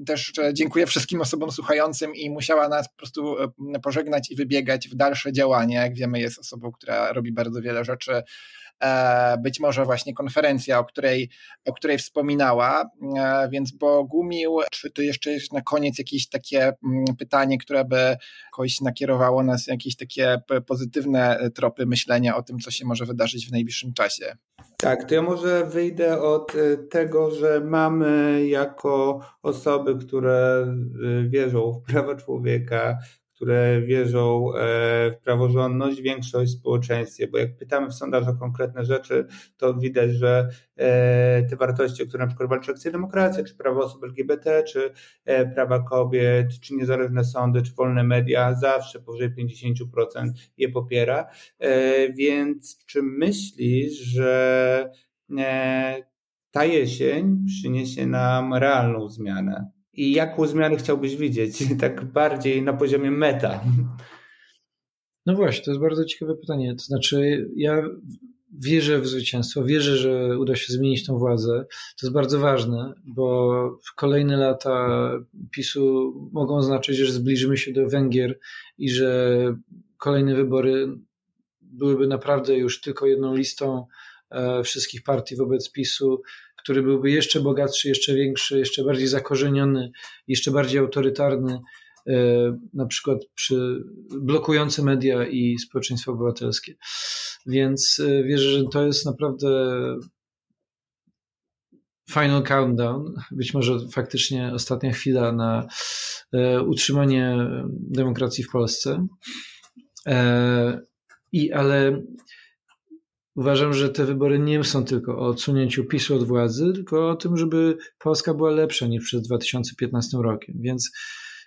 też dziękuję wszystkim osobom słuchającym i musiała nas po prostu pożegnać i wybiegać w dalsze działania. Jak wiemy, jest osobą, która robi bardzo wiele rzeczy być może właśnie konferencja, o której, o której wspominała. E, więc Bogumił, czy to jeszcze jest na koniec jakieś takie mm, pytanie, które by kogoś nakierowało nas jakieś takie pozytywne tropy myślenia o tym, co się może wydarzyć w najbliższym czasie? Tak, to ja może wyjdę od e, tego, że mamy jako osoby, które wierzą w prawa człowieka, które wierzą e, w praworządność, większość w społeczeństwie, bo jak pytamy w sondażach o konkretne rzeczy, to widać, że e, te wartości, które na przykład walczy akcja demokracja, czy prawa osób LGBT, czy e, prawa kobiet, czy niezależne sądy, czy wolne media, zawsze powyżej 50% je popiera. Więc czy myślisz, że ta jesień przyniesie nam realną zmianę? I jaką zmianę chciałbyś widzieć, tak bardziej na poziomie meta? No właśnie, to jest bardzo ciekawe pytanie. To znaczy, ja wierzę w zwycięstwo, wierzę, że uda się zmienić tą władzę. To jest bardzo ważne, bo kolejne lata PiSu mogą oznaczać, że zbliżymy się do Węgier i że kolejne wybory byłyby naprawdę już tylko jedną listą e, wszystkich partii wobec PiSu który byłby jeszcze bogatszy, jeszcze większy, jeszcze bardziej zakorzeniony, jeszcze bardziej autorytarny, e, na przykład przy blokujący media i społeczeństwo obywatelskie. Więc e, wierzę, że to jest naprawdę final countdown, być może faktycznie ostatnia chwila na e, utrzymanie demokracji w Polsce. I ale Uważam, że te wybory nie są tylko o odsunięciu PiSu od władzy, tylko o tym, żeby Polska była lepsza niż przed 2015 rokiem. Więc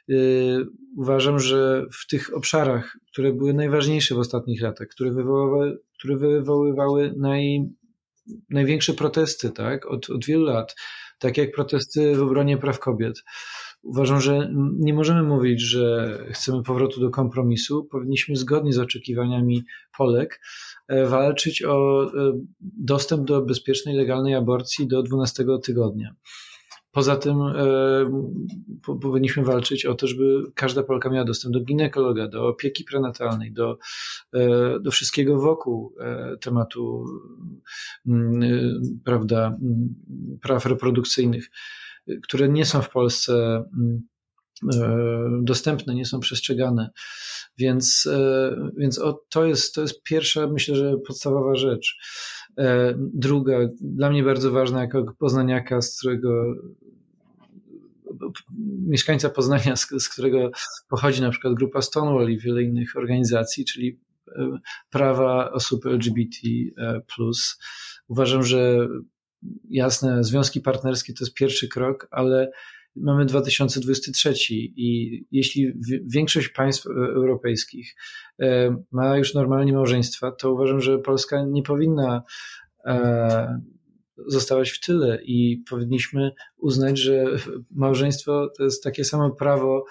yy, uważam, że w tych obszarach, które były najważniejsze w ostatnich latach, które wywoływały, które wywoływały naj, największe protesty tak, od, od wielu lat, tak jak protesty w obronie praw kobiet, Uważam, że nie możemy mówić, że chcemy powrotu do kompromisu. Powinniśmy zgodnie z oczekiwaniami Polek e, walczyć o e, dostęp do bezpiecznej, legalnej aborcji do 12 tygodnia. Poza tym e, powinniśmy walczyć o to, żeby każda Polka miała dostęp do ginekologa, do opieki prenatalnej, do, do wszystkiego wokół tematu mm, prawda, mm, praw reprodukcyjnych które nie są w Polsce mm, e, dostępne, nie są przestrzegane. Więc, e, więc to, jest, to jest pierwsza, myślę, że podstawowa rzecz. E, druga, dla mnie bardzo ważna, jako poznaniaka, z którego mieszkańca Poznania, z, z którego pochodzi na przykład grupa Stonewall i wiele innych organizacji, czyli prawa osób LGBT. Uważam, że jasne, związki partnerskie to jest pierwszy krok, ale mamy 2023 i jeśli większość państw e, europejskich e, ma już normalnie małżeństwa, to uważam, że Polska nie powinna e, zostawać w tyle i powinniśmy uznać, że małżeństwo to jest takie samo prawo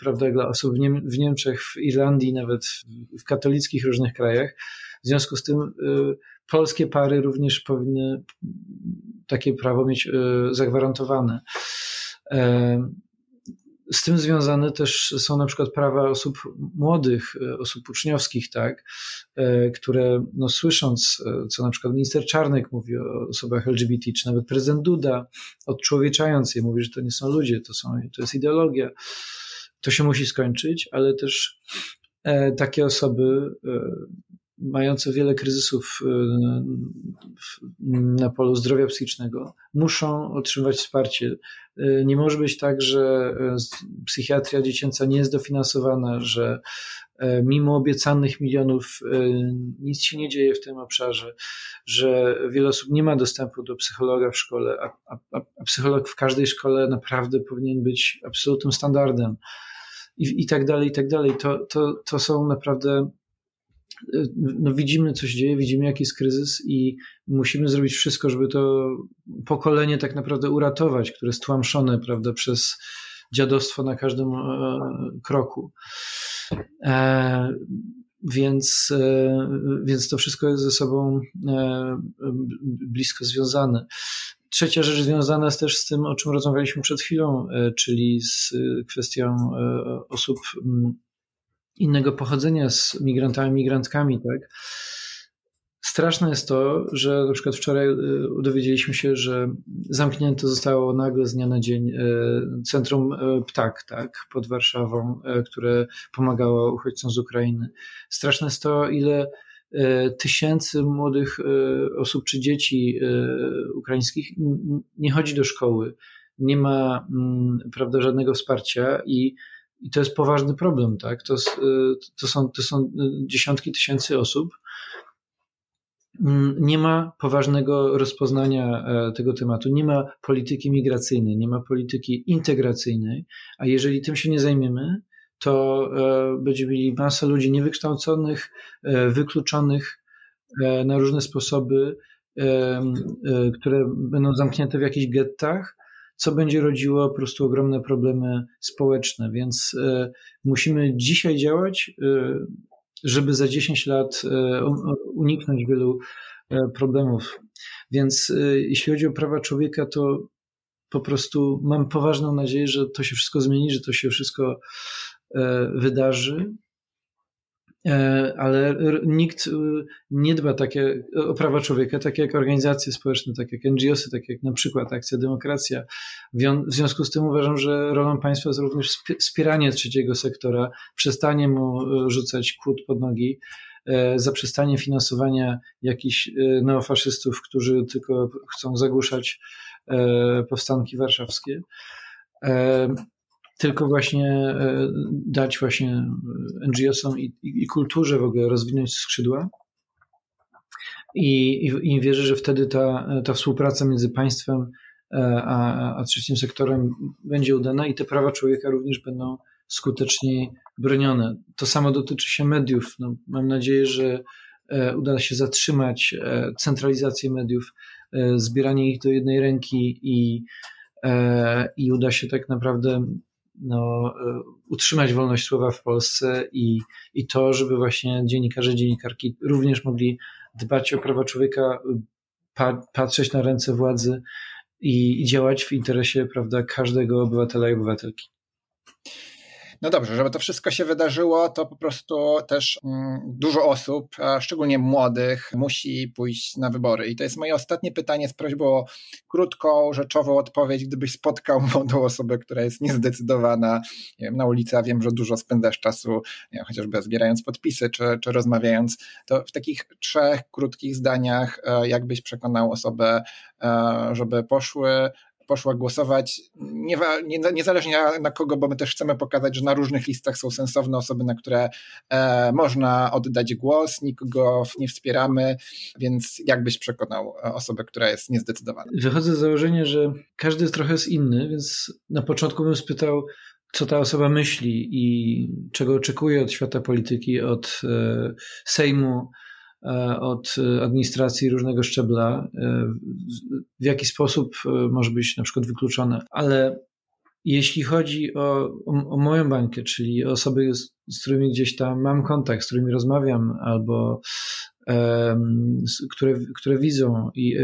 prawda, dla osób w, Niemczech, w Irlandii, nawet w katolickich różnych krajach. W związku z tym polskie pary również powinny takie prawo mieć e, zagwarantowane. E, z tym związane też są na przykład prawa osób młodych, osób uczniowskich, tak, które no, słysząc, co na przykład minister Czarnek mówi o osobach LGBT, czy nawet prezydent Duda, odczłowieczając je, mówi, że to nie są ludzie, to, są, to jest ideologia, to się musi skończyć, ale też takie osoby mające wiele kryzysów na polu zdrowia psychicznego muszą otrzymywać wsparcie. Nie może być tak, że e, psychiatria dziecięca nie jest dofinansowana, że mimo obiecanych milionów nic się nie dzieje w tym obszarze, że wiele osób nie ma dostępu do psychologa w szkole, a, a, a psycholog w każdej szkole naprawdę powinien być absolutnym standardem. I, i tak dalej, i tak dalej. To, to, to są naprawdę no widzimy, co się dzieje, widzimy, jaki jest kryzys i musimy zrobić wszystko, żeby to pokolenie tak naprawdę uratować, które jest tłamszone, prawda, przez dziadostwo na każdym e, kroku. E, więc, e, więc to wszystko jest ze sobą blisko związane. Trzecia rzecz związana jest też z tym, o czym rozmawialiśmy przed chwilą, czyli z kwestią osób innego pochodzenia z migrantami, migrantkami, tak? Straszne jest to, że na przykład wczoraj y, dowiedzieliśmy się, że zamknięte zostało nagle z dnia na dzień y, centrum y, Ptak, tak, pod Warszawą, które pomagało uchodźcom z Ukrainy. Straszne jest to, ile tysięcy młodych osób czy dzieci ukraińskich nie chodzi do szkoły, nie ma mm, prawda, żadnego wsparcia i i to jest poważny problem, tak? To, y, to, są, to są y, dziesiątki tysięcy osób. Mm, nie ma poważnego rozpoznania e, tego tematu, nie ma polityki migracyjnej, nie ma polityki integracyjnej, a jeżeli tym się nie zajmiemy, to e, będziemy mieli masę ludzi niewykształconych, e, wykluczonych na różne sposoby, które będą zamknięte w jakichś gettach, co będzie rodziło po prostu ogromne problemy społeczne. Więc e, musimy dzisiaj działać, e, żeby za 10 lat e, uniknąć wielu problemów. Więc jeśli chodzi o prawa człowieka, to po prostu mam poważną nadzieję, że to się wszystko zmieni, że to się wszystko wydarzy. E, ale nikt y, nie dba takie, o prawa człowieka, takie jak organizacje społeczne, takie jak NGOsy, takie jak na przykład Akcja Demokracja. W związku z tym uważam, że rolą państwa jest również wspieranie trzeciego sektora, przestanie mu y, rzucać kłód pod nogi, e, zaprzestanie finansowania jakichś y, neofaszystów, którzy tylko chcą zagłuszać e, powstanki warszawskie tylko właśnie e, dać właśnie NGO-som i, i, kulturze w ogóle rozwinąć skrzydła. I, i, I wierzę, że wtedy ta, ta współpraca między państwem e, a, a trzecim sektorem będzie udana i te prawa człowieka również będą skuteczniej bronione. To samo dotyczy się mediów. No, mam nadzieję, że e, uda się zatrzymać centralizację mediów, zbieranie ich do jednej ręki i, i uda się tak naprawdę no, e, utrzymać wolność słowa w Polsce i, i to, żeby właśnie dziennikarze, dziennikarki również mogli dbać o prawa człowieka, pa, patrzeć na ręce władzy i, i działać w interesie prawda, każdego obywatela i obywatelki. No dobrze, żeby to wszystko się wydarzyło, to po prostu też mm, dużo osób, szczególnie młodych, musi pójść na wybory. I to jest moje ostatnie pytanie z prośbą o krótką, rzeczową odpowiedź. Gdybyś spotkał młodą osobę, która jest niezdecydowana wiem, na ulicy, a wiem, że dużo spędzasz czasu, wiem, chociażby zbierając podpisy czy, czy rozmawiając, to w takich trzech krótkich zdaniach, e, jakbyś przekonał osobę, e, żeby poszły poszła głosować, nie, nie, niezależnie na, kogo, bo my też chcemy pokazać, że na różnych listach są sensowne osoby, na które e, można oddać głos, nikogo nie wspieramy, więc jakbyś przekonał osobę, która jest niezdecydowana? Wychodzę z założenia, że każdy jest trochę z inny, więc na początku bym spytał, co ta osoba myśli i czego oczekuje od świata polityki, od e, Sejmu, E, od administracji różnego szczebla, e, w jaki sposób e, może być na przykład wykluczone. Ale jeśli chodzi o, o, o moją bańkę, czyli osoby, z, z, którymi gdzieś tam mam kontakt, z którymi rozmawiam, albo um, które, które widzą i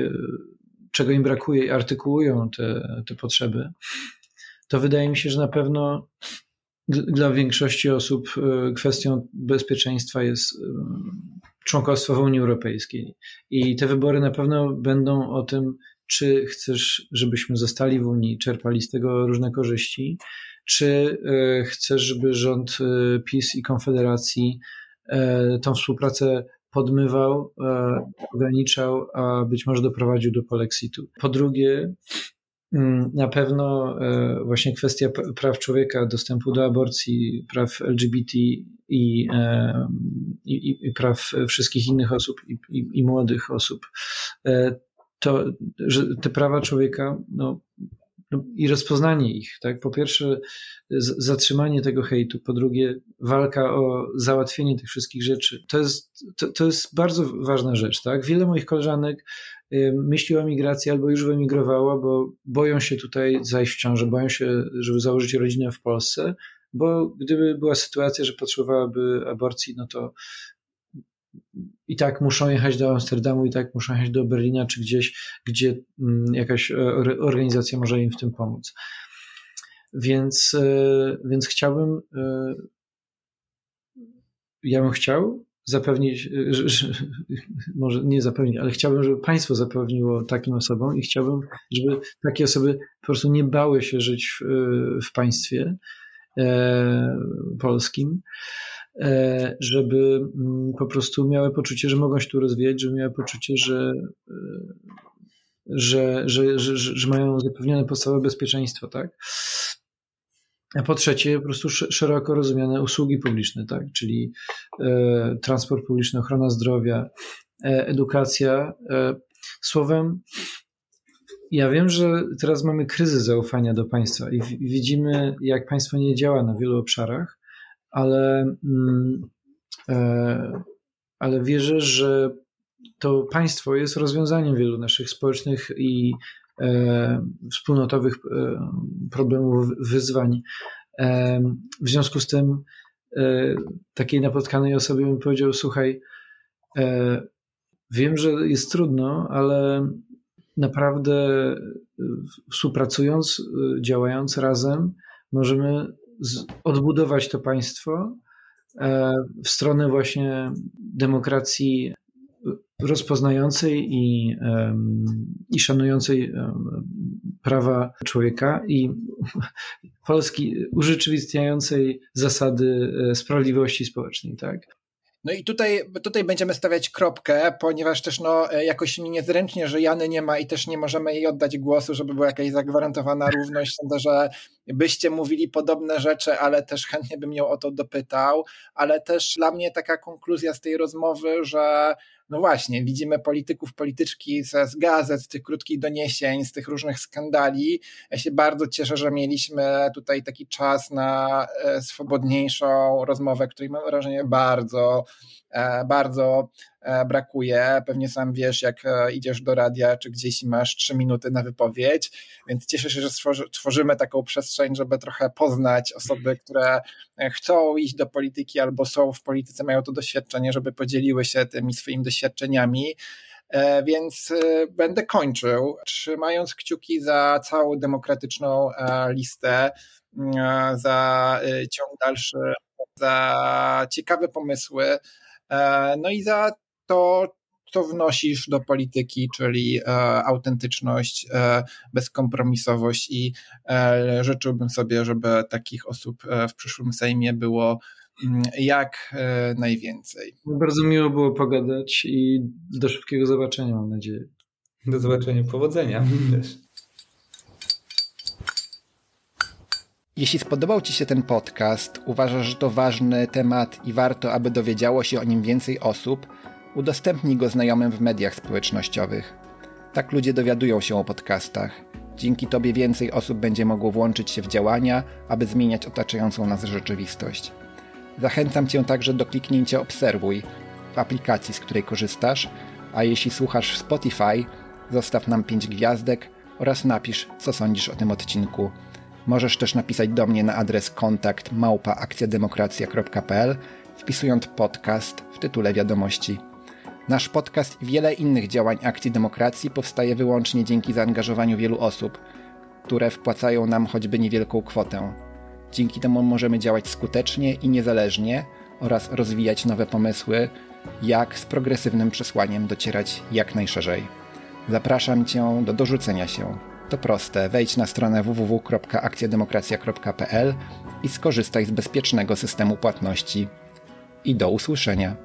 czego im brakuje i artykułują te, te potrzeby, to wydaje mi się, że na pewno dla większości osób e, kwestią bezpieczeństwa jest e, członkostwo w Unii Europejskiej. I te wybory na pewno będą o tym, czy chcesz, żebyśmy zostali w Unii, czerpali z tego różne korzyści, czy e, chcesz, żeby rząd PiS i Konfederacji tą współpracę podmywał, ograniczał, a być może doprowadził do polexitu. Po drugie, na pewno e, właśnie kwestia praw człowieka, dostępu do aborcji, praw LGBT i, e, i, i praw wszystkich innych osób i, i, młodych osób, e, to, że te prawa człowieka no, no, i rozpoznanie ich. Tak? Po pierwsze, zatrzymanie tego hejtu, po drugie, walka o załatwienie tych wszystkich rzeczy. To jest, to, to jest bardzo ważna rzecz. Tak? Wiele moich koleżanek myśli o emigracji albo już wyemigrowała, bo boją się tutaj zajść w ciążę, boją się, żeby założyć rodzinę w Polsce, bo gdyby była sytuacja, że potrzebowałaby aborcji, no to i tak muszą jechać do Amsterdamu, i tak muszą jechać do Berlina, czy gdzieś, gdzie mm, jakaś organizacja może im w tym pomóc. Więc, e, więc chciałbym, e, ja bym chciał zapewnić, że, że, może nie zapewnić, ale chciałbym, żeby państwo zapewniło takim osobom i chciałbym, żeby takie osoby po prostu nie bały się żyć w, w państwie polskim. E, żeby mm, po prostu miały poczucie, że mogą się tu rozwijać, żeby miały poczucie, że, e, że, że, że, że mają zapewnione podstawowe bezpieczeństwo, tak? A po trzecie, po prostu szeroko rozumiane usługi publiczne, tak? czyli e, transport publiczny, ochrona zdrowia, e, edukacja. E, słowem, ja wiem, że teraz mamy kryzys zaufania do państwa i widzimy, jak państwo nie działa na wielu obszarach ale, mm, e, ale wierzę, że to państwo jest rozwiązaniem wielu naszych społecznych i wspólnotowych e, problemów, wyzwań. W związku z tym takiej napotkanej osobie bym powiedział, słuchaj, wiem, że jest trudno, ale naprawdę współpracując, działając razem, możemy odbudować to państwo e, w stronę właśnie demokracji rozpoznającej i, i szanującej prawa człowieka i Polski urzeczywistniającej zasady e, sprawiedliwości społecznej, tak? No i tutaj, tutaj będziemy stawiać kropkę, ponieważ też no, e, jakoś mi niezręcznie, że Jany nie ma i też nie możemy jej oddać głosu, żeby była jakaś zagwarantowana równość. Sądzę, że byście mówili podobne rzeczy, ale też chętnie bym ją o to dopytał. Ale też dla mnie taka konkluzja z tej rozmowy, że no właśnie, widzimy polityków, polityczki z, gazet, z tych krótkich doniesień, z tych różnych skandali. Ja się bardzo cieszę, że mieliśmy tutaj taki czas na e, swobodniejszą rozmowę, której mam wrażenie bardzo, bardzo E, brakuje. Pewnie sam wiesz, jak e, idziesz do radia, czy gdzieś masz trzy minuty na wypowiedź, więc cieszę się, że tworzymy taką przestrzeń, żeby trochę poznać osoby, które e, chcą iść do polityki albo są w polityce, mają to doświadczenie, żeby podzieliły się tymi swoimi doświadczeniami. Więc będę kończył, trzymając kciuki za całą demokratyczną listę, za ciąg dalszy, za ciekawe pomysły, no i za to, co wnosisz do polityki, czyli e, autentyczność, e, bezkompromisowość i e, życzyłbym sobie, żeby takich osób e, w przyszłym Sejmie było mm, jak e, najwięcej. Bardzo miło było pogadać i do szybkiego zobaczenia, mam nadzieję. Do zobaczenia, powodzenia. Jeśli spodobał Ci się ten podcast, uważasz, że to ważny temat i warto, aby dowiedziało się o nim więcej osób, Udostępnij go znajomym w mediach społecznościowych. Tak ludzie dowiadują się o podcastach. Dzięki Tobie więcej osób będzie mogło włączyć się w działania, aby zmieniać otaczającą nas rzeczywistość. Zachęcam Cię także do kliknięcia Obserwuj w aplikacji, z której korzystasz, a jeśli słuchasz w Spotify, zostaw nam 5 gwiazdek oraz napisz, co sądzisz o tym odcinku. Możesz też napisać do mnie na adres kontakt małpaakcjademokracja.pl wpisując podcast w tytule wiadomości. Nasz podcast i wiele innych działań Akcji Demokracji powstaje wyłącznie dzięki zaangażowaniu wielu osób. które wpłacają nam choćby niewielką kwotę. Dzięki temu możemy działać skutecznie i niezależnie oraz rozwijać nowe pomysły, jak z progresywnym przesłaniem docierać jak najszerzej. Zapraszam Cię do dorzucenia się. To proste. Wejdź na stronę www.akcjademokracja.pl i skorzystaj z bezpiecznego systemu płatności. I do usłyszenia.